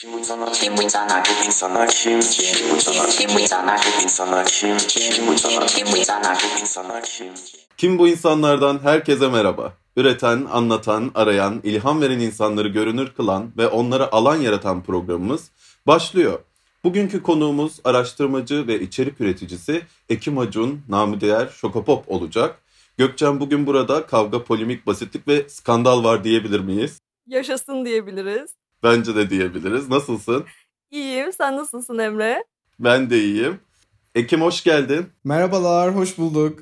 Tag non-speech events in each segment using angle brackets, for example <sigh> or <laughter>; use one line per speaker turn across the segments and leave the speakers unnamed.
Kim bu insanlar? Kim insanlar? Bu insanlar kim? Kim insanlar? Kim insanlar? Bu insanlar kim? Kim insanlar? Kim insanlar? Bu insanlar kim?
Kim bu insanlardan herkese merhaba. Üreten, anlatan, arayan, ilham veren insanları görünür kılan ve onları alan yaratan programımız başlıyor. Bugünkü konuğumuz araştırmacı ve içerik üreticisi Ekim Acun, namı değer Şokopop olacak. Gökçen bugün burada kavga, polemik, basitlik ve skandal var diyebilir miyiz?
Yaşasın diyebiliriz.
Bence de diyebiliriz. Nasılsın?
İyiyim. Sen nasılsın Emre?
Ben de iyiyim. Ekim hoş geldin.
Merhabalar, hoş bulduk.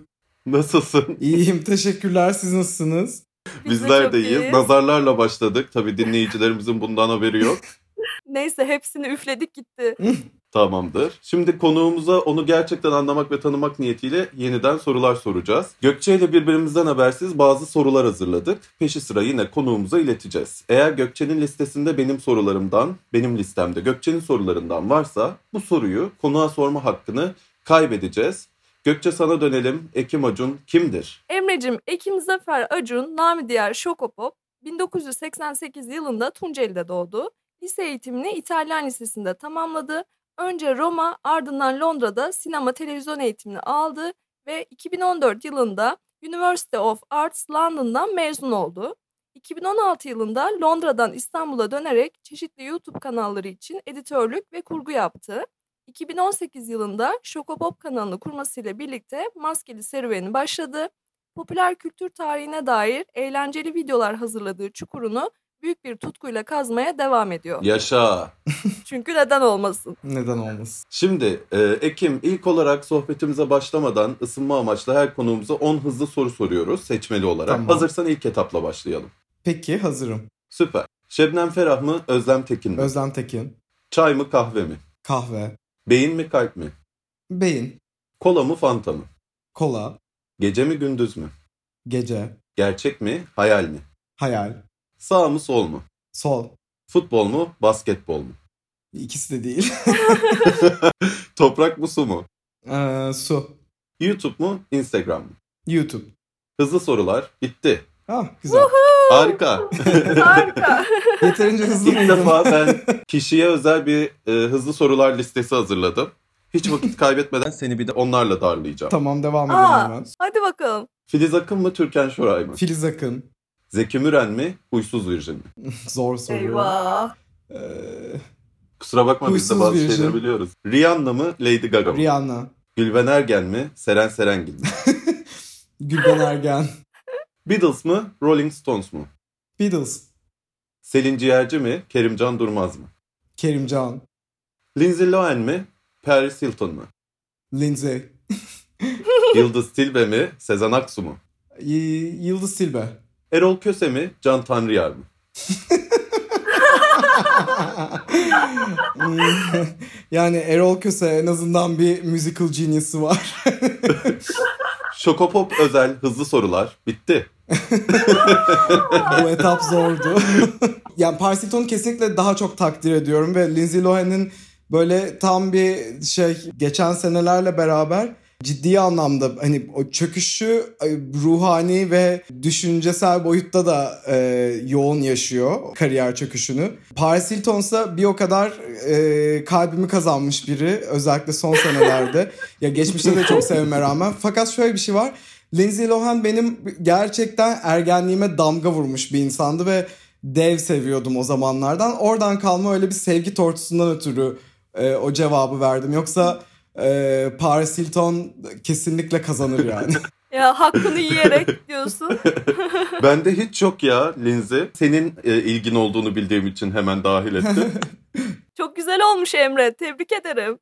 Nasılsın? <laughs>
İyiyim, teşekkürler. Siz nasılsınız?
Biz
Bizler de iyiyiz.
iyiyiz.
Nazarlarla başladık. Tabii dinleyicilerimizin bundan haberi yok. <laughs>
Neyse hepsini üfledik gitti. <laughs>
Tamamdır. Şimdi konuğumuza onu gerçekten anlamak ve tanımak niyetiyle yeniden sorular soracağız. Gökçe ile birbirimizden habersiz bazı sorular hazırladık. Peşi sıra yine konuğumuza ileteceğiz. Eğer Gökçe'nin listesinde benim sorularımdan, benim listemde Gökçe'nin sorularından varsa bu soruyu konuğa sorma hakkını kaybedeceğiz. Gökçe sana dönelim. Ekim Acun kimdir?
Emre'cim Ekim Zafer Acun, nami diğer Şokopop, 1988 yılında Tunceli'de doğdu. Lise eğitimini İtalyan Lisesi'nde tamamladı. Önce Roma ardından Londra'da sinema televizyon eğitimini aldı ve 2014 yılında University of Arts London'dan mezun oldu. 2016 yılında Londra'dan İstanbul'a dönerek çeşitli YouTube kanalları için editörlük ve kurgu yaptı. 2018 yılında Şokopop kanalını kurmasıyla birlikte maskeli serüveni başladı. Popüler kültür tarihine dair eğlenceli videolar hazırladığı çukurunu büyük bir tutkuyla kazmaya devam ediyor.
Yaşa. <laughs>
Çünkü neden olmasın?
Neden olmasın?
Şimdi e, Ekim ilk olarak sohbetimize başlamadan ısınma amaçlı her konuğumuza 10 hızlı soru soruyoruz seçmeli olarak.
Tamam.
Hazırsan ilk etapla başlayalım.
Peki, hazırım.
Süper. Şebnem Ferah mı, Özlem Tekin mi?
Özlem Tekin,
Çay mı, kahve mi?
kahve,
Beyin mi, kalp mi?
beyin,
Kola mı, fanta mı?
kola,
Gece mi, gündüz mü?
gece,
Gerçek mi, hayal mi?
hayal,
Sağ mı, sol mu?
sol.
Futbol mu, basketbol mu?
İkisi de değil. <laughs>
Toprak mı, su mu?
Ee, su,
YouTube mu, Instagram mı?
YouTube.
Hızlı sorular bitti.
Ah, güzel.
Harika.
Harika. <laughs>
Yeterince hızlı
İlk defa ben kişiye özel bir e, hızlı sorular listesi hazırladım. Hiç vakit kaybetmeden seni bir de onlarla darlayacağım.
Tamam, devam edelim
Aa,
hemen.
hadi bakalım.
Filiz Akın mı Türkan Şoray mı?
Filiz Akın.
Zeki Müren mi Huysuz Virjin mi? <laughs>
Zor soru.
Eyvah.
Ee,
Kusura bakma biz de
Huysuz
bazı
Virjin.
şeyleri biliyoruz. Rihanna mı Lady Gaga mı?
Rihanna,
Gülben Ergen mi Seren Serengil mi? <laughs>
Gülben Ergen,
Beatles mı Rolling Stones mu?
Beatles,
Selin Ciğerci mi Kerimcan Durmaz mı?
Kerimcan,
Lindsay Lohan mi Paris Hilton mu?
Lindsay,
Yıldız Tilbe mi Sezen Aksu mu?
Y- Yıldız Tilbe.
Erol Köse mi Can Tanrıyar mı? <laughs>
Yani Erol Köse en azından bir musical genius'ı var. <laughs>
Şokopop özel hızlı sorular bitti.
Bu etap zordu. <laughs> yani Paris Hilton'u kesinlikle daha çok takdir ediyorum ve Lindsay Lohan'ın böyle tam bir şey geçen senelerle beraber ciddi anlamda hani o çöküşü e, ruhani ve düşüncesel boyutta da e, yoğun yaşıyor kariyer çöküşünü. Paris Hilton ise bir o kadar e, kalbimi kazanmış biri özellikle son senelerde. ya geçmişte de çok sevmeme rağmen. Fakat şöyle bir şey var. Lindsay Lohan benim gerçekten ergenliğime damga vurmuş bir insandı ve dev seviyordum o zamanlardan. Oradan kalma öyle bir sevgi tortusundan ötürü e, o cevabı verdim. Yoksa e, Paris Hilton kesinlikle kazanır yani. <laughs>
Ya hakkını yiyerek diyorsun. <laughs>
Bende hiç yok ya Lindsay. Senin e, ilgin olduğunu bildiğim için hemen dahil ettim. <laughs>
Çok güzel olmuş Emre. Tebrik ederim.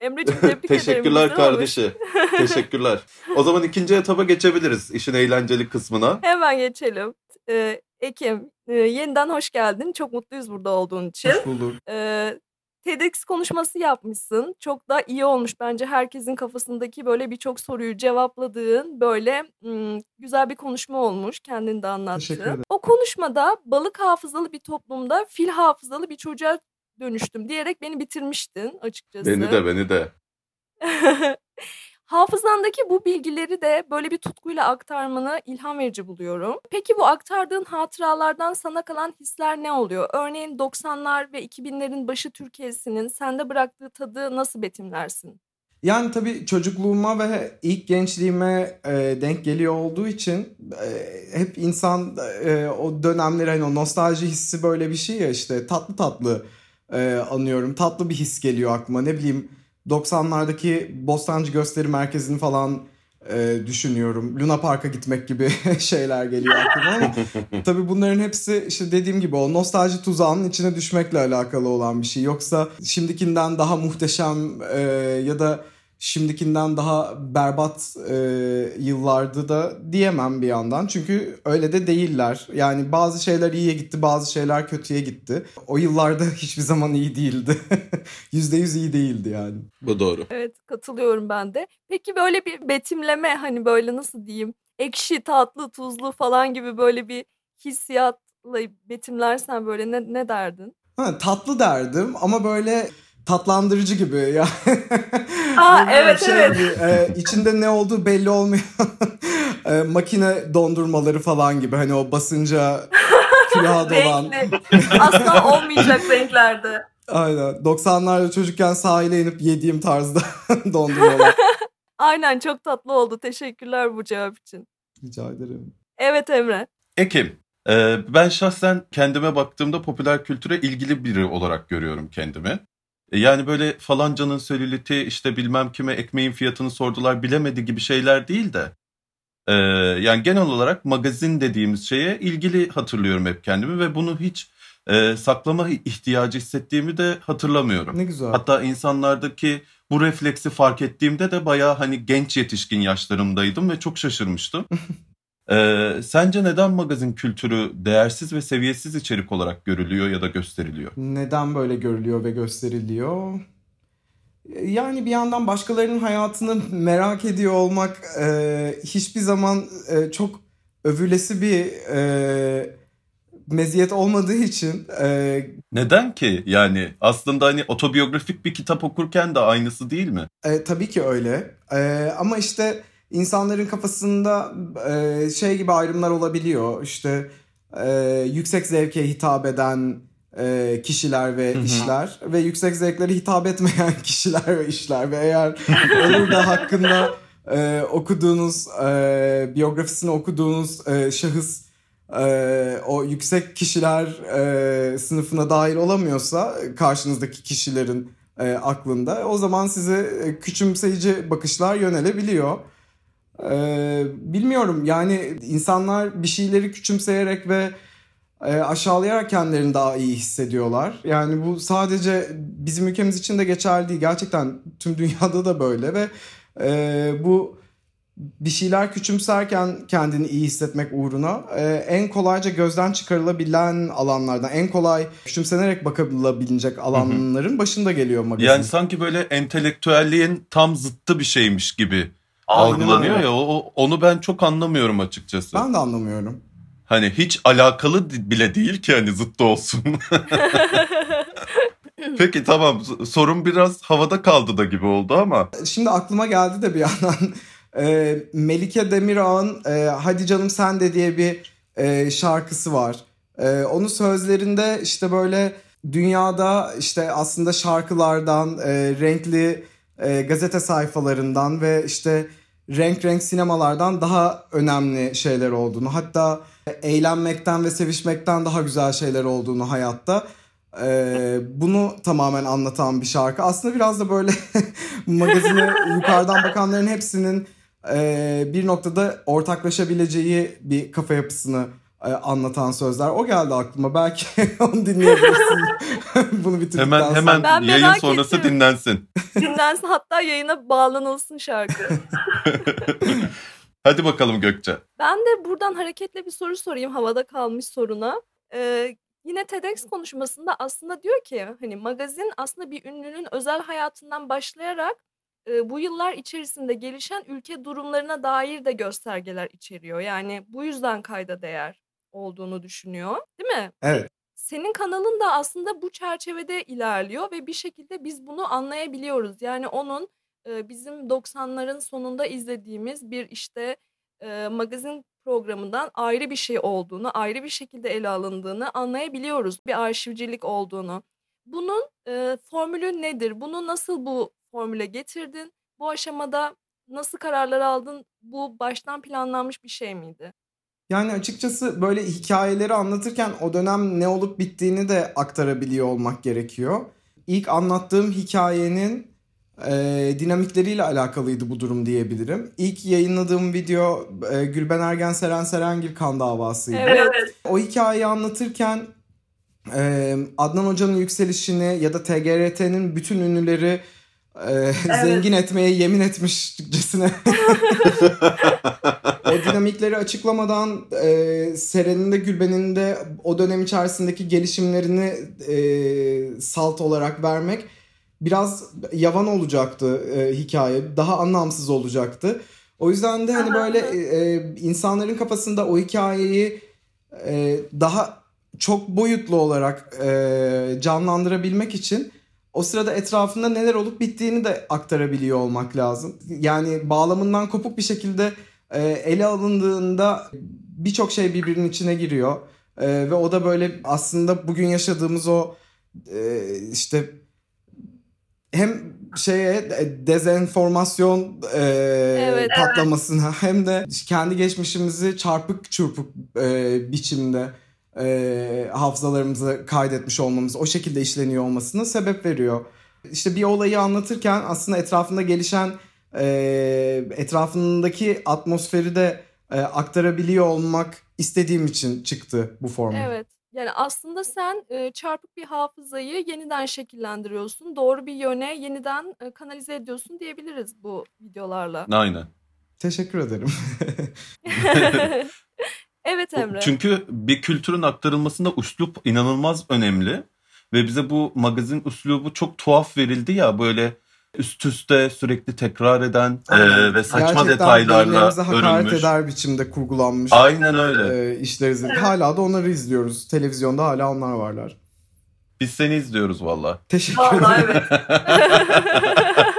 Emre'ciğim tebrik ederim.
Teşekkürler kardeşi. Teşekkürler. O zaman ikinci etaba geçebiliriz işin eğlenceli kısmına.
Hemen geçelim. Ee, Ekim, e, yeniden hoş geldin. Çok mutluyuz burada olduğun için.
Hoş bulduk.
Ee, TEDx konuşması yapmışsın. Çok da iyi olmuş bence herkesin kafasındaki böyle birçok soruyu cevapladığın böyle güzel bir konuşma olmuş kendin de anlattın. O konuşmada balık hafızalı bir toplumda fil hafızalı bir çocuğa dönüştüm diyerek beni bitirmiştin açıkçası.
Beni de beni de. <laughs>
Hafızandaki bu bilgileri de böyle bir tutkuyla aktarmanı ilham verici buluyorum. Peki bu aktardığın hatıralardan sana kalan hisler ne oluyor? Örneğin 90'lar ve 2000'lerin başı Türkiye'sinin sende bıraktığı tadı nasıl betimlersin?
Yani tabii çocukluğuma ve ilk gençliğime e, denk geliyor olduğu için e, hep insan e, o dönemleri hani o nostalji hissi böyle bir şey ya işte tatlı tatlı e, anıyorum. Tatlı bir his geliyor aklıma. Ne bileyim 90'lardaki Bostancı Gösteri Merkezi'ni falan e, düşünüyorum. Luna Park'a gitmek gibi <laughs> şeyler geliyor aklıma ama <laughs> tabii bunların hepsi işte dediğim gibi o nostalji tuzağının içine düşmekle alakalı olan bir şey. Yoksa şimdikinden daha muhteşem e, ya da şimdikinden daha berbat e, yıllardı da diyemem bir yandan. Çünkü öyle de değiller. Yani bazı şeyler iyiye gitti, bazı şeyler kötüye gitti. O yıllarda <laughs> hiçbir zaman iyi değildi. <laughs> Yüzde yüz iyi değildi yani.
Bu doğru.
Evet katılıyorum ben de. Peki böyle bir betimleme hani böyle nasıl diyeyim ekşi tatlı tuzlu falan gibi böyle bir hissiyatla betimlersen böyle ne, ne derdin?
Ha, tatlı derdim ama böyle tatlandırıcı gibi ya.
Aa, <laughs> evet,
şey
evet.
gibi, e, içinde ne olduğu belli olmayan <laughs> e, makine dondurmaları falan gibi hani o basınca <laughs> külaha dolan.
Asla olmayacak renklerde.
Aynen. 90'larda çocukken sahile inip yediğim tarzda dondurmalar.
Aynen çok tatlı oldu. Teşekkürler bu cevap için.
Rica ederim.
Evet Emre.
Ekim. Ee, ben şahsen kendime baktığımda popüler kültüre ilgili biri olarak görüyorum kendimi. E, Yani böyle falancanın selüliti işte bilmem kime ekmeğin fiyatını sordular bilemedi gibi şeyler değil de e, yani genel olarak magazin dediğimiz şeye ilgili hatırlıyorum hep kendimi ve bunu hiç e, saklama ihtiyacı hissettiğimi de hatırlamıyorum.
Ne güzel.
Hatta insanlardaki bu refleksi fark ettiğimde de bayağı hani genç yetişkin yaşlarımdaydım ve çok şaşırmıştım. <laughs> Ee, sence neden magazin kültürü değersiz ve seviyesiz içerik olarak görülüyor ya da gösteriliyor?
Neden böyle görülüyor ve gösteriliyor? Yani bir yandan başkalarının hayatını merak ediyor olmak e, hiçbir zaman e, çok övülesi bir e, meziyet olmadığı için e,
Neden ki? Yani aslında hani otobiyografik bir kitap okurken de aynısı değil mi?
E, tabii ki öyle. E, ama işte insanların kafasında e, şey gibi ayrımlar olabiliyor. İşte e, yüksek zevke hitap eden e, kişiler ve işler ve yüksek zevklere hitap etmeyen <laughs> kişiler ve işler ve eğer olur da hakkında e, okuduğunuz e, biyografisini okuduğunuz e, şahıs e, o yüksek kişiler e, sınıfına dahil olamıyorsa karşınızdaki kişilerin e, aklında o zaman size e, küçümseyici bakışlar yönelebiliyor. E, bilmiyorum yani insanlar bir şeyleri küçümseyerek ve e, aşağılayarak kendilerini daha iyi hissediyorlar. Yani bu sadece bizim ülkemiz için de geçerli değil. Gerçekten tüm <laughs> dünyada da böyle ve e, bu bir şeyler küçümserken kendini iyi hissetmek uğruna e, en kolayca gözden çıkarılabilen alanlardan, en kolay küçümsenerek bakılabilecek alanların başında geliyor magazin.
Yani sanki böyle entelektüelliğin tam zıttı bir şeymiş gibi algılanıyor ya o, onu ben çok anlamıyorum açıkçası.
Ben de anlamıyorum.
Hani hiç alakalı bile değil ki hani zıttı olsun. <laughs> Peki tamam sorun biraz havada kaldı da gibi oldu ama
Şimdi aklıma geldi de bir yandan <laughs> e, Melike Demirağ'ın e, Hadi Canım Sen de diye bir e, şarkısı var. E, onun sözlerinde işte böyle dünyada işte aslında şarkılardan, e, renkli e, gazete sayfalarından ve işte renk renk sinemalardan daha önemli şeyler olduğunu hatta eğlenmekten ve sevişmekten daha güzel şeyler olduğunu hayatta ee, bunu tamamen anlatan bir şarkı. Aslında biraz da böyle <laughs> magazine yukarıdan bakanların hepsinin e, bir noktada ortaklaşabileceği bir kafa yapısını e, anlatan sözler. O geldi aklıma. Belki <laughs> onu dinleyebilirsin. <laughs> bunu bitirdikten
hemen
sonra.
hemen
Ben
yayın sonrası
ettim.
dinlensin.
Dinlensin hatta yayına bağlanılsın şarkı.
Hadi bakalım Gökçe.
Ben de buradan hareketle bir soru sorayım havada kalmış soruna. Ee, yine TEDx konuşmasında aslında diyor ki hani magazin aslında bir ünlünün özel hayatından başlayarak e, bu yıllar içerisinde gelişen ülke durumlarına dair de göstergeler içeriyor. Yani bu yüzden kayda değer olduğunu düşünüyor, değil mi?
Evet.
Senin kanalın da aslında bu çerçevede ilerliyor ve bir şekilde biz bunu anlayabiliyoruz. Yani onun e, bizim 90'ların sonunda izlediğimiz bir işte e, magazin programından ayrı bir şey olduğunu, ayrı bir şekilde ele alındığını anlayabiliyoruz. Bir arşivcilik olduğunu. Bunun e, formülü nedir? Bunu nasıl bu formüle getirdin? Bu aşamada nasıl kararlar aldın? Bu baştan planlanmış bir şey miydi?
Yani açıkçası böyle hikayeleri anlatırken o dönem ne olup bittiğini de aktarabiliyor olmak gerekiyor. İlk anlattığım hikayenin e, dinamikleriyle alakalıydı bu durum diyebilirim. İlk yayınladığım video e, Gülben Ergen Seren Serengil kan davasıydı.
Evet.
O hikayeyi anlatırken e, Adnan Hoca'nın yükselişini ya da TGRT'nin bütün ünlüleri e, zengin etmeye yemin etmişcesine <laughs> o dinamikleri açıklamadan e, Seren'in de Gülben'in de o dönem içerisindeki gelişimlerini e, salt olarak vermek biraz yavan olacaktı e, hikaye. Daha anlamsız olacaktı. O yüzden de hani böyle e, insanların kafasında o hikayeyi e, daha çok boyutlu olarak e, canlandırabilmek için o sırada etrafında neler olup bittiğini de aktarabiliyor olmak lazım. Yani bağlamından kopuk bir şekilde e, ele alındığında birçok şey birbirinin içine giriyor. E, ve o da böyle aslında bugün yaşadığımız o e, işte hem şeye e, dezenformasyon e,
Evet.
patlamasına hem de kendi geçmişimizi çarpık çırpık e, biçimde e, hafızalarımızı kaydetmiş olmamız, o şekilde işleniyor olmasına sebep veriyor. İşte bir olayı anlatırken aslında etrafında gelişen e, etrafındaki atmosferi de e, aktarabiliyor olmak istediğim için çıktı bu form.
Evet. Yani aslında sen e, çarpık bir hafızayı yeniden şekillendiriyorsun. Doğru bir yöne yeniden e, kanalize ediyorsun diyebiliriz bu videolarla.
Aynen.
Teşekkür ederim. <laughs> <laughs>
evet Emre.
Çünkü bir kültürün aktarılmasında üslup inanılmaz önemli. Ve bize bu magazin üslubu çok tuhaf verildi ya böyle üst üste sürekli tekrar eden e, ve saçma
Gerçekten
detaylarla
hakaret
örülmüş.
eder biçimde kurgulanmış
Aynen öyle.
e, işler izledik. Hala da onları izliyoruz. Televizyonda hala onlar varlar.
Biz seni izliyoruz valla.
Teşekkür
Vallahi
ederim.
evet. <laughs>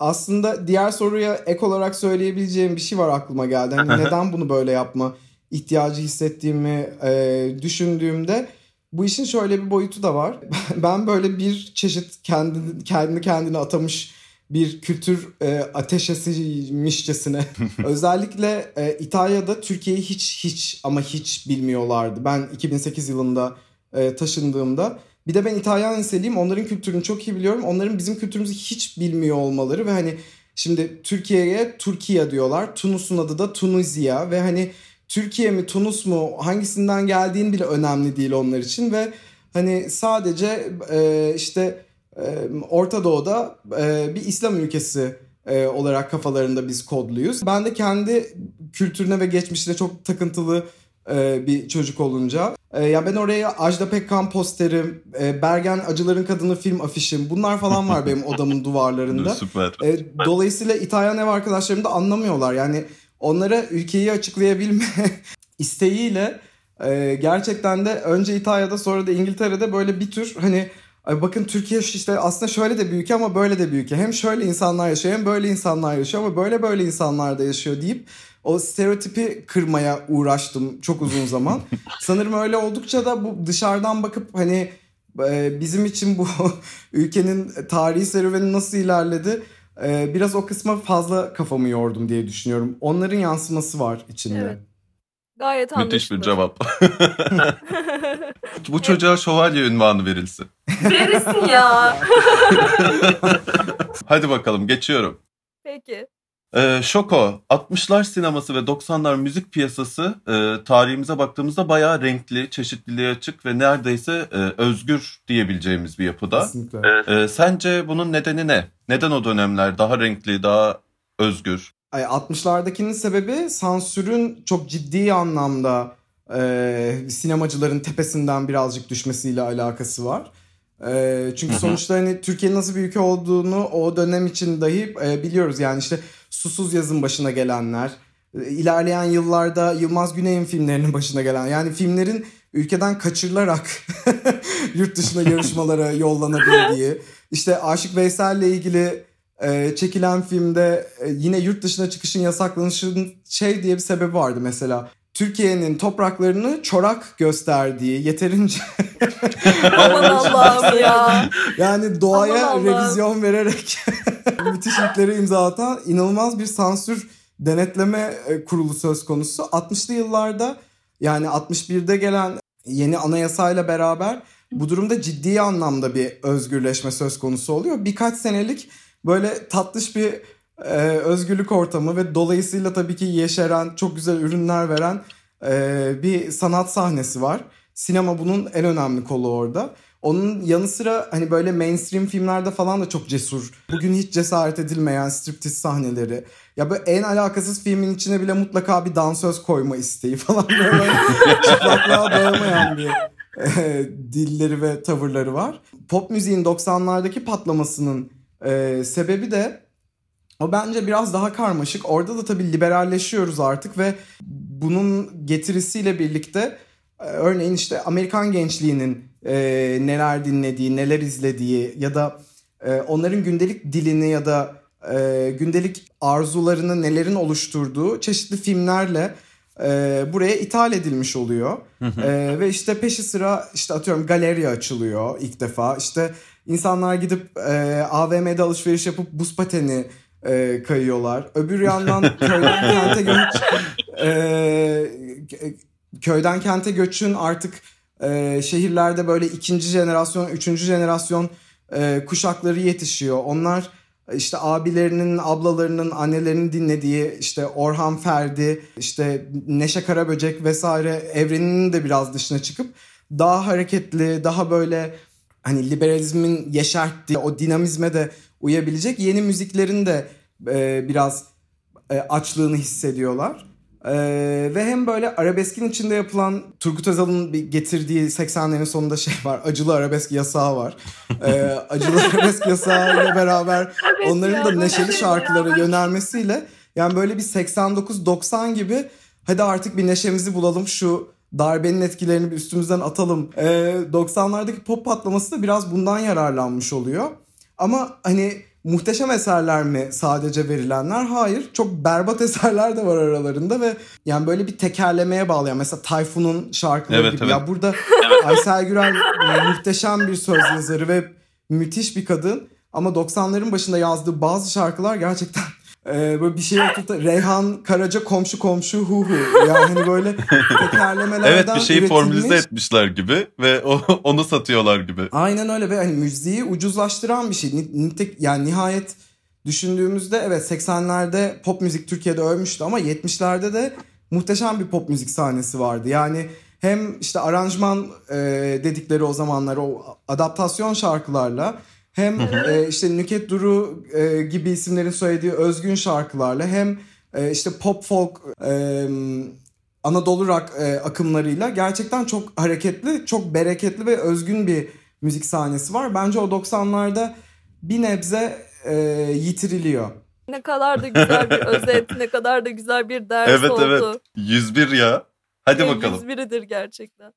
Aslında diğer soruya ek olarak söyleyebileceğim bir şey var aklıma geldi. Hani neden bunu böyle yapma ihtiyacı hissettiğimi e, düşündüğümde bu işin şöyle bir boyutu da var. <laughs> Ben böyle bir çeşit kendi kendi kendine atamış bir kültür e, ateşesiymişçesine <laughs> özellikle e, İtalya'da Türkiye'yi hiç hiç ama hiç bilmiyorlardı. Ben 2008 yılında e, taşındığımda bir de ben İtalyan liseliyim. Onların kültürünü çok iyi biliyorum. Onların bizim kültürümüzü hiç bilmiyor olmaları ve hani şimdi Türkiye'ye Türkiye diyorlar. Tunus'un adı da Tunisia ve hani Türkiye mi Tunus mu hangisinden geldiğin bile önemli değil onlar için ve hani sadece e, işte e, Orta Doğu'da e, bir İslam ülkesi e, olarak kafalarında biz kodluyuz. Ben de kendi kültürüne ve geçmişine çok takıntılı e, bir çocuk olunca. E, ya ben oraya Ajda Pekkan posterim, e, Bergen Acıların Kadını film afişim bunlar falan var benim <laughs> odamın duvarlarında.
Süper.
E, dolayısıyla İtalyan ev arkadaşlarım da anlamıyorlar. Yani onlara ülkeyi açıklayabilme <laughs> isteğiyle e, gerçekten de önce İtalya'da sonra da İngiltere'de böyle bir tür hani bakın Türkiye işte aslında şöyle de ülke ama böyle de ülke. Hem şöyle insanlar yaşıyor hem böyle insanlar yaşıyor ama böyle böyle insanlar da yaşıyor deyip o stereotipi kırmaya uğraştım çok uzun zaman. <laughs> Sanırım öyle oldukça da bu dışarıdan bakıp hani e, bizim için bu <laughs> ülkenin tarihi serüveni nasıl ilerledi e, biraz o kısma fazla kafamı yordum diye düşünüyorum. Onların yansıması var içinde.
Evet. Gayet
Müthiş bir cevap. <laughs> Bu çocuğa şövalye ünvanı verilsin.
Verirsin ya.
Hadi bakalım geçiyorum.
Peki.
Ee, Şoko, 60'lar sineması ve 90'lar müzik piyasası e, tarihimize baktığımızda bayağı renkli, çeşitliliğe açık ve neredeyse e, özgür diyebileceğimiz bir yapıda.
Kesinlikle.
Ee, sence bunun nedeni ne? Neden o dönemler daha renkli, daha özgür?
Ay, 60'lardakinin sebebi sansürün çok ciddi anlamda e, sinemacıların tepesinden birazcık düşmesiyle alakası var. E, çünkü sonuçta hani Türkiye'nin nasıl bir ülke olduğunu o dönem için dahi e, biliyoruz. Yani işte Susuz Yazın başına gelenler, e, ilerleyen yıllarda Yılmaz Güney'in filmlerinin başına gelen yani filmlerin ülkeden kaçırılarak <laughs> yurt dışına yarışmalara <laughs> yollanabildiği, işte Aşık Veysel'le ilgili e, çekilen filmde e, yine yurt dışına çıkışın yasaklanışının şey diye bir sebebi vardı mesela. Türkiye'nin topraklarını çorak gösterdiği yeterince <laughs>
Aman Allah'ım ya.
yani doğaya
Aman
revizyon vererek <laughs> müthiş ilklere imza atan inanılmaz bir sansür denetleme e, kurulu söz konusu. 60'lı yıllarda yani 61'de gelen yeni anayasayla beraber bu durumda ciddi anlamda bir özgürleşme söz konusu oluyor. Birkaç senelik böyle tatlış bir e, özgürlük ortamı ve dolayısıyla tabii ki yeşeren, çok güzel ürünler veren e, bir sanat sahnesi var. Sinema bunun en önemli kolu orada. Onun yanı sıra hani böyle mainstream filmlerde falan da çok cesur. Bugün hiç cesaret edilmeyen striptiz sahneleri. Ya böyle en alakasız filmin içine bile mutlaka bir dansöz koyma isteği <laughs> falan böyle çıplaklığa dayanamayan bir e, dilleri ve tavırları var. Pop müziğin 90'lardaki patlamasının e, sebebi de o bence biraz daha karmaşık. Orada da tabii liberalleşiyoruz artık ve bunun getirisiyle birlikte e, örneğin işte Amerikan gençliğinin e, neler dinlediği, neler izlediği ya da e, onların gündelik dilini ya da e, gündelik arzularını nelerin oluşturduğu çeşitli filmlerle e, buraya ithal edilmiş oluyor. E, ve işte peşi sıra işte atıyorum galeri açılıyor ilk defa. İşte insanlar gidip e, AVM'de alışveriş yapıp buz pateni e, kayıyorlar. Öbür yandan <laughs> köyden kente göç e, köyden kente göçün artık e, şehirlerde böyle ikinci jenerasyon, üçüncü jenerasyon e, kuşakları yetişiyor. Onlar işte abilerinin, ablalarının, annelerinin dinlediği işte Orhan Ferdi, işte Neşe Karaböcek vesaire evreninin de biraz dışına çıkıp daha hareketli, daha böyle hani liberalizmin yeşerttiği o dinamizme de uyabilecek yeni müziklerin de e, biraz e, açlığını hissediyorlar. E, ve hem böyle arabeskin içinde yapılan Turgut Özal'ın bir getirdiği 80'lerin sonunda şey var. Acılı arabesk yasağı var. E, <laughs> acılı arabesk yasağıyla beraber
Evet
onların da neşeli
bir-
şarkılara yönelmesiyle yani böyle bir 89-90 gibi hadi artık bir neşemizi bulalım şu darbenin etkilerini bir üstümüzden atalım. Ee, 90'lardaki pop patlaması da biraz bundan yararlanmış oluyor. Ama hani muhteşem eserler mi sadece verilenler? Hayır. Çok berbat <laughs> eserler de var aralarında ve yani böyle bir tekerlemeye bağlayan mesela Tayfun'un şarkıları
Evet,
gibi.
evet.
Ya burada <laughs> Aysel Gürel muhteşem bir söz yazarı ve müthiş bir kadın. Ama 90'ların başında yazdığı bazı şarkılar gerçekten e, böyle bir şey oturtu. Reyhan Karaca komşu komşu hu hu. Yani hani böyle <laughs> tekerlemelerden
Evet bir şeyi formülize
üretilmiş-
etmişler gibi ve o, onu satıyorlar gibi.
Aynen öyle ve hani müziği ucuzlaştıran bir şey. Ni- Nitek, yani nihayet düşündüğümüzde evet 80'lerde pop müzik Türkiye'de ölmüştü ama 70'lerde de muhteşem bir pop müzik sahnesi vardı. Yani hem işte aranjman e, dedikleri o zamanlar o adaptasyon şarkılarla hem e, işte Nüket Duru e, gibi isimlerin söylediği özgün şarkılarla hem e, işte pop folk e, Anadolu rock e, akımlarıyla gerçekten çok hareketli, çok bereketli ve özgün bir müzik sahnesi var. Bence o 90'larda bir nebze e, yitiriliyor.
Ne kadar da güzel bir <laughs> özet, ne kadar da güzel bir ders
Evet
oldu.
evet 101 ya. Hadi
Ve
bakalım.
101'idir gerçekten.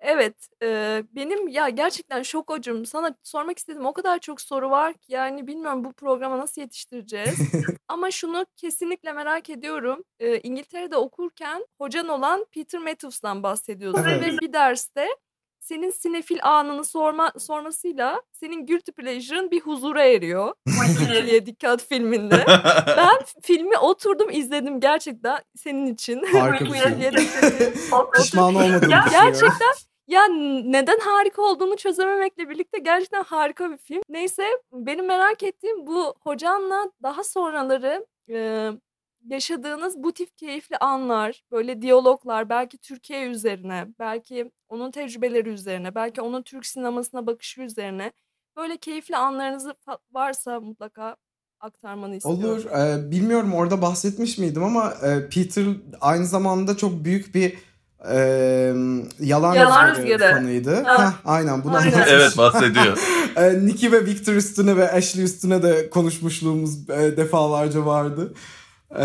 Evet, e, benim ya gerçekten şok hocam. Sana sormak istediğim o kadar çok soru var ki yani bilmiyorum bu programa nasıl yetiştireceğiz. <laughs> Ama şunu kesinlikle merak ediyorum. E, İngiltere'de okurken hocan olan Peter Matthews'dan bahsediyorsun
Evet.
ve bir derste senin sinefil anını sorma sormasıyla senin guilty pleasure'ın bir huzura eriyor. İkiliye Dikkat filminde. <laughs> Ben filmi oturdum izledim gerçekten senin için.
Harika bir
Dikkat'i. <laughs>
Pişman düşünüyorum.
Gerçekten ya neden harika olduğunu çözememekle birlikte gerçekten harika bir film. Neyse benim merak ettiğim bu hocanla daha sonraları e, yaşadığınız bu tip keyifli anlar, böyle diyaloglar belki Türkiye üzerine, belki onun tecrübeleri üzerine, belki onun Türk sinemasına bakışı üzerine böyle keyifli anlarınız varsa mutlaka aktarmanı istiyorum.
Olur. Ee, bilmiyorum orada bahsetmiş miydim ama e, Peter aynı zamanda çok büyük bir e, yalan,
Yalan
rüzgarı fanıydı.
Ha.
Heh, aynen bunu
Aynen.
anlatmış.
evet bahsediyor. <laughs>
E, Nicky ve Victor üstüne ve Ashley üstüne de konuşmuşluğumuz e, defalarca vardı. E,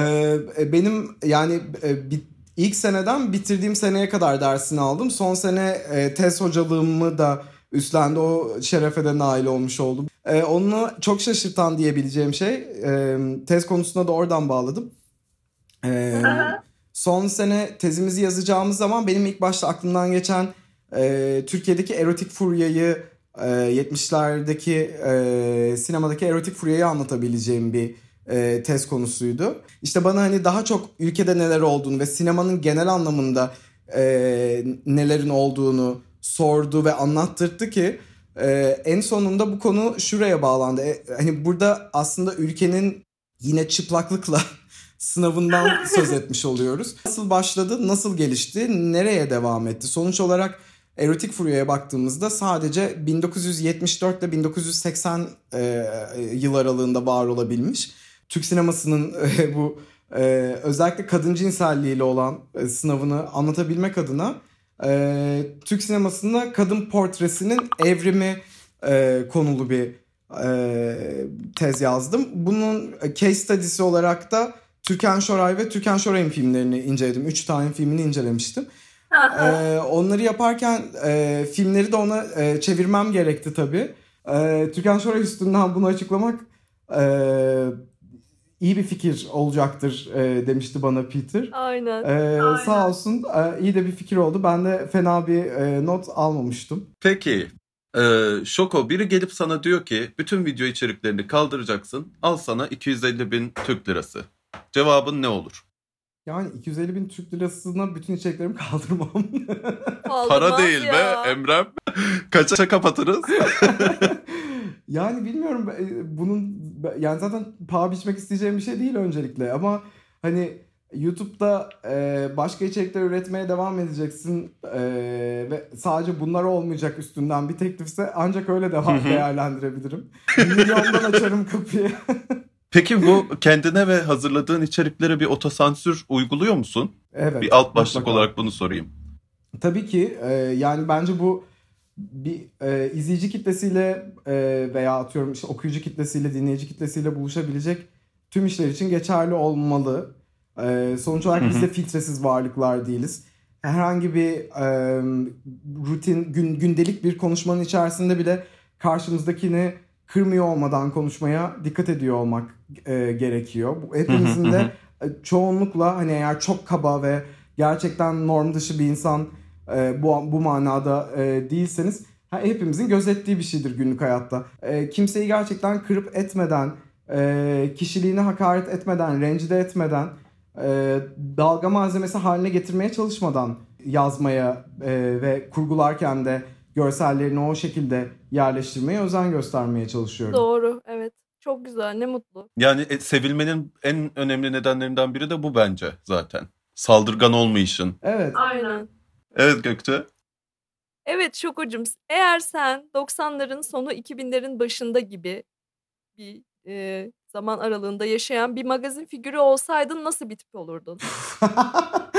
e, benim yani e, bi- ilk seneden bitirdiğim seneye kadar dersini aldım. Son sene e, tez hocalığımı da üstlendi. O şerefe de nail olmuş oldum. Ee, onu çok şaşırtan diyebileceğim şey e, tez konusuna da oradan bağladım. Ee, son sene tezimizi yazacağımız zaman benim ilk başta aklımdan geçen e, Türkiye'deki erotik furyayı e, 70'lerdeki e, sinemadaki erotik furyayı anlatabileceğim bir e, tez konusuydu. İşte bana hani daha çok ülkede neler olduğunu ve sinemanın genel anlamında e, nelerin olduğunu sordu ve anlattırdı ki e, en sonunda bu konu şuraya bağlandı. E, hani burada aslında ülkenin yine çıplaklıkla <laughs> sınavından söz etmiş oluyoruz. Nasıl başladı, nasıl gelişti, nereye devam etti? Sonuç olarak erotik furyaya baktığımızda sadece 1974 ile 1980 e, yıl aralığında var olabilmiş. Türk sinemasının e, bu e, özellikle kadın cinselliğiyle olan e, sınavını anlatabilmek adına e, Türk sinemasında kadın portresinin evrimi e, konulu bir e, tez yazdım. Bunun case study'si olarak da Türkan Şoray ve Türkan Şoray'ın filmlerini inceledim. Üç tane filmini incelemiştim. ee, onları yaparken e, filmleri de ona e, çevirmem gerekti tabii. E, Türkan Şoray üstünden bunu açıklamak e, iyi bir fikir olacaktır e, demişti bana Peter.
Aynen.
E, Sağ olsun e, iyi de bir fikir oldu. Ben de fena bir e, not almamıştım.
Peki e, Şoko biri gelip sana diyor ki bütün video içeriklerini kaldıracaksın al sana 250 bin Türk lirası. Cevabın ne olur?
Yani 250 bin Türk lirasına bütün içeriklerimi <laughs> kaldırmam.
Kaldırmaz
Para değil
ya.
be Emrem. <laughs> Kaça kapatırız? <laughs>
yani bilmiyorum e, bunun yani zaten paha biçmek isteyeceğim bir şey değil öncelikle ama hani YouTube'da e, başka içerikler üretmeye devam edeceksin e, ve sadece bunlar olmayacak üstünden bir teklifse ancak öyle devam değerlendirebilirim. Milyondan açarım kapıyı. <laughs>
Peki bu kendine ve hazırladığın içeriklere bir otosansür uyguluyor musun?
evet.
Bir alt başlık
mutlaka.
olarak bunu sorayım.
Tabii ki e, yani bence bu bir e, izleyici kitlesiyle e, veya atıyorum işte okuyucu kitlesiyle dinleyici kitlesiyle buluşabilecek tüm işler için geçerli olmalı. E, sonuç olarak biz de filtresiz varlıklar değiliz. Herhangi bir e, rutin gün, gündelik bir konuşmanın içerisinde bile karşımızdakini kırmıyor olmadan konuşmaya dikkat ediyor olmak e, gerekiyor. Bu hepimizin de e, çoğunlukla hani eğer çok kaba ve gerçekten norm dışı bir insan e, bu bu manada e, değilseniz ha, hepimizin gözettiği bir şeydir günlük hayatta. E, kimseyi gerçekten kırıp etmeden, e, kişiliğine hakaret etmeden, rencide etmeden, e, dalga malzemesi haline getirmeye çalışmadan yazmaya e, ve kurgularken de görsellerini o şekilde yerleştirmeye özen göstermeye çalışıyorum.
Doğru evet. Çok güzel ne mutlu.
Yani e, sevilmenin en önemli nedenlerinden biri de bu bence zaten. Saldırgan olmayışın.
Evet.
Aynen.
Evet Gökçe.
Evet Şokocuğum eğer sen 90'ların sonu 2000'lerin başında gibi bir e, zaman aralığında yaşayan bir magazin figürü olsaydın nasıl bir tip olurdun? <laughs>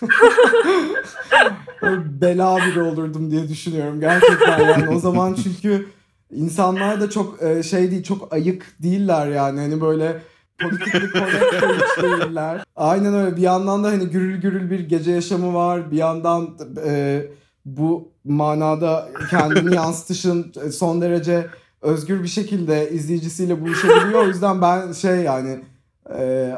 <laughs>
Bela biri olurdum diye düşünüyorum gerçekten yani o zaman çünkü insanlar da çok e, şey değil çok ayık değiller yani hani böyle politikli correct de hiç değiller. Aynen öyle bir yandan da hani gürül gürül bir gece yaşamı var bir yandan e, bu manada kendini <laughs> yansıtışın son derece özgür bir şekilde izleyicisiyle buluşabiliyor o yüzden ben şey yani e,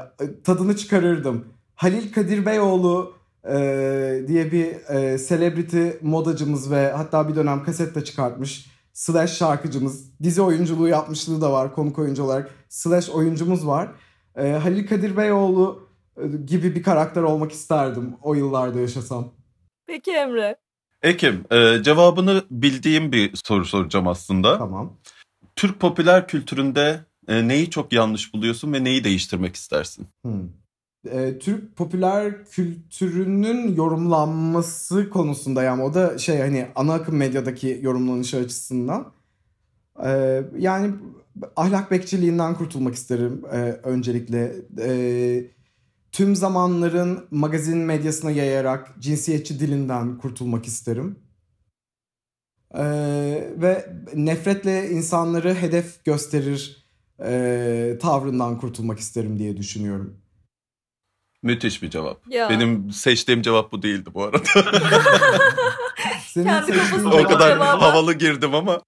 tadını çıkarırdım. Halil Kadir Beyoğlu e, diye bir e, celebrity modacımız ve hatta bir dönem kaset de çıkartmış. Slash şarkıcımız. Dizi oyunculuğu yapmışlığı da var konuk oyuncu olarak. Slash oyuncumuz var. E, Halil Kadir Beyoğlu e, gibi bir karakter olmak isterdim o yıllarda yaşasam.
Peki Emre.
Ekim, e, cevabını bildiğim bir soru soracağım aslında.
Tamam.
Türk popüler kültüründe e, neyi çok yanlış buluyorsun ve neyi değiştirmek istersin?
Hmm. E, Türk popüler kültürünün yorumlanması konusunda yani o da şey hani ana akım medyadaki yorumlanışı açısından e, yani ahlak bekçiliğinden kurtulmak isterim e, öncelikle. E, tüm zamanların magazin medyasına yayarak cinsiyetçi dilinden kurtulmak isterim. E, ve nefretle insanları hedef gösterir e, tavrından kurtulmak isterim diye düşünüyorum.
Müthiş bir cevap.
Ya.
Benim seçtiğim cevap bu değildi bu arada. <laughs>
Senin
Kendi
seçtiğin
kafasında
O kadar
cevaba.
havalı girdim ama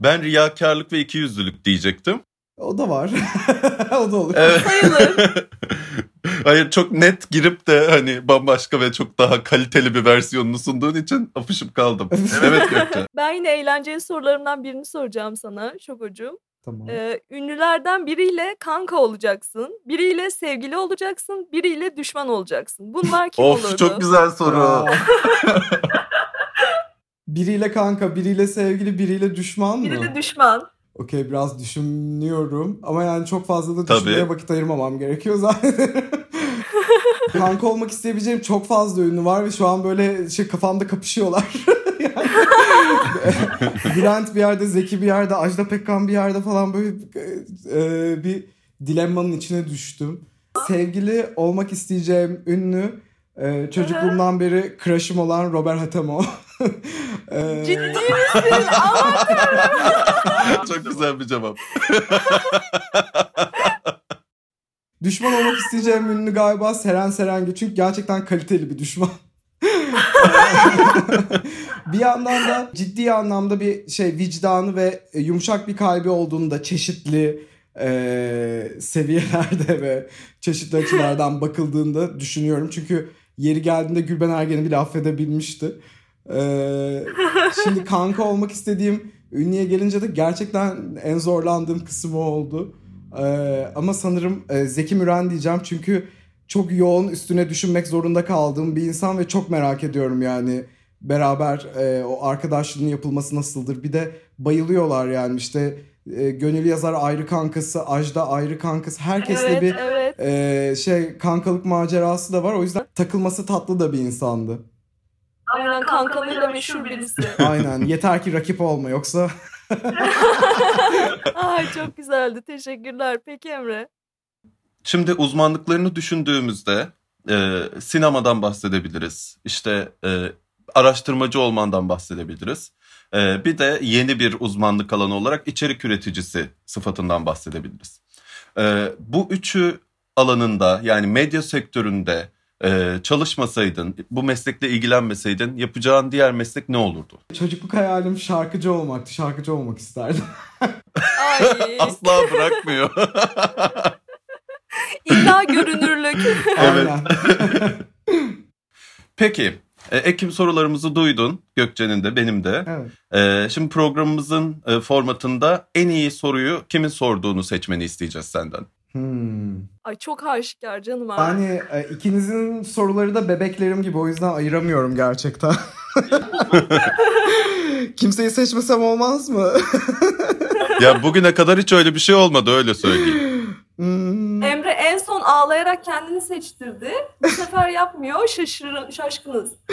ben riyakarlık ve ikiyüzlülük diyecektim.
O da var. <laughs> o da olur.
Evet.
Sayılır. <laughs>
Hayır çok net girip de hani bambaşka ve çok daha kaliteli bir versiyonunu sunduğun için apışıp kaldım. Evet Gökçe.
Ben yine eğlenceli sorularımdan birini soracağım sana Şokocuğum.
Tamam.
Ee, ünlülerden biriyle kanka olacaksın, biriyle sevgili olacaksın, biriyle düşman olacaksın. Bunlar kim
of
olurdu?
çok güzel soru. <laughs>
Biriyle kanka, biriyle sevgili, biriyle düşman mı?
Biri de düşman.
Okey biraz düşünüyorum ama yani çok fazla da
Tabii.
düşünmeye vakit ayırmamam gerekiyor zaten. <laughs> Kanka olmak isteyebileceğim çok fazla ünlü var ve şu an böyle şey kafamda kapışıyorlar. <laughs> Yani- Bülent bir yerde, Zeki bir yerde, Ajda Pekkan bir yerde falan böyle e, bir dilemmanın içine düştüm. Sevgili olmak isteyeceğim ünlü e, çocukluğumdan beri crush'ım olan Robert Hatemo. <laughs> E,
Ciddi misin?
Çok güzel bir cevap. <laughs>
Düşman olmak isteyeceğim ünlü galiba Seren Serengil. Çünkü gerçekten kaliteli bir düşman. <laughs> bir yandan da ciddi anlamda bir şey vicdanı ve yumuşak bir kalbi olduğunu da çeşitli e, seviyelerde ve çeşitli açılardan bakıldığında düşünüyorum. Çünkü yeri geldiğinde Gülben Ergen'i bile affedebilmişti. E, şimdi kanka olmak istediğim ünlüye gelince de gerçekten en zorlandığım kısım o oldu. Ee, ama sanırım e, Zeki Müren diyeceğim çünkü çok yoğun üstüne düşünmek zorunda kaldığım bir insan ve çok merak ediyorum yani beraber e, o arkadaşlığın yapılması nasıldır. Bir de bayılıyorlar yani işte e, Gönül Yazar ayrı kankası, Ajda ayrı kankası. Herkesle
evet,
bir
evet.
e, şey kankalık macerası da var. O yüzden takılması tatlı da bir insandı.
Aynen kankamıyla meşhur birisi.
Aynen. Yeter ki rakip olma yoksa <laughs>
Ay çok güzeldi. Teşekkürler. Peki Emre.
Şimdi uzmanlıklarını düşündüğümüzde e, sinemadan bahsedebiliriz. İşte e, araştırmacı olmandan bahsedebiliriz. E, bir de yeni bir uzmanlık alanı olarak içerik üreticisi sıfatından bahsedebiliriz. E, bu üçü alanında yani medya sektöründe e, çalışmasaydın, bu meslekle ilgilenmeseydin yapacağın diğer meslek ne olurdu?
çocukluk hayalim şarkıcı olmaktı. Şarkıcı olmak isterdim.
Ay. <laughs>
Asla bırakmıyor. <laughs>
İlla görünürlük. <laughs>
Evet. Peki, e, Ekim sorularımızı duydun. Gökçe'nin de benim de.
evet.
Ee, şimdi programımızın e, formatında en iyi soruyu kimin sorduğunu seçmeni isteyeceğiz senden.
Hmm.
Ay çok aşikar canım abi.
Yani e, ikinizin soruları da bebeklerim gibi o yüzden ayıramıyorum gerçekten. <laughs> Kimseyi seçmesem olmaz mı? <laughs>
Ya bugüne kadar hiç öyle bir şey olmadı öyle söyleyeyim.
Hmm.
Emre en son ağlayarak kendini seçtirdi. Bu sefer yapmıyor. Şaşırın, şaşkınız. <laughs>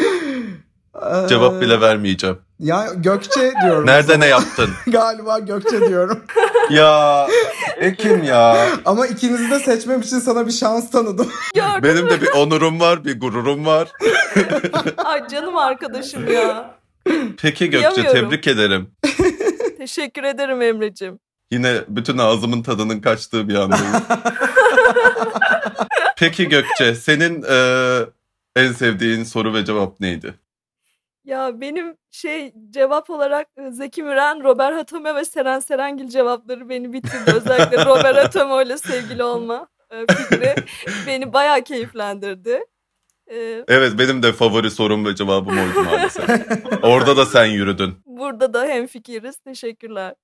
Ee,
Cevap bile vermeyeceğim.
Ya Gökçe diyorum.
Nerede ne yaptın? <laughs>
Galiba Gökçe diyorum. <laughs>
ya Ekim ya.
Ama ikinizi de seçmem için sana bir şans tanıdım. <laughs>
Gördüm.
Benim de bir onurum var, bir gururum var.
Ay canım arkadaşım ya.
Peki Gökçe tebrik ederim.
Teşekkür ederim Emre'cim.
Yine bütün ağzımın tadının kaçtığı bir andayım. Peki Gökçe senin e, en sevdiğin soru ve cevap neydi?
Ya benim şey cevap olarak Zeki Müren, Robert Hatome ve Seren Serengil cevapları beni bitirdi. Özellikle <laughs> Robert Hatome ile sevgili olma fikri <laughs> beni bayağı keyiflendirdi.
Evet benim de favori sorum ve cevabım oydu maalesef. Orada da sen yürüdün.
burada da hemfikiriz. Teşekkürler.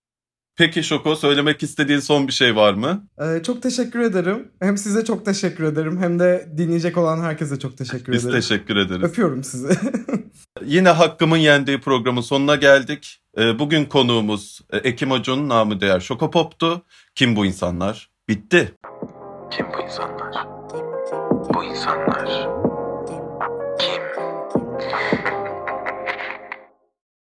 Peki Şoko söylemek istediğin son bir şey var mı?
Ee, çok teşekkür ederim. Hem size çok teşekkür ederim hem de dinleyecek olan herkese çok teşekkür
Biz
ederim.
teşekkür ederiz.
Öpüyorum sizi. <laughs>
Yine Hakkımın Yendiği programın sonuna geldik. Ee, Bugün konuğumuz e, Ekim Acun, namı değer Şokopop'tu. Kim bu insanlar? Bitti.
Kim bu insanlar? Bu insanlar?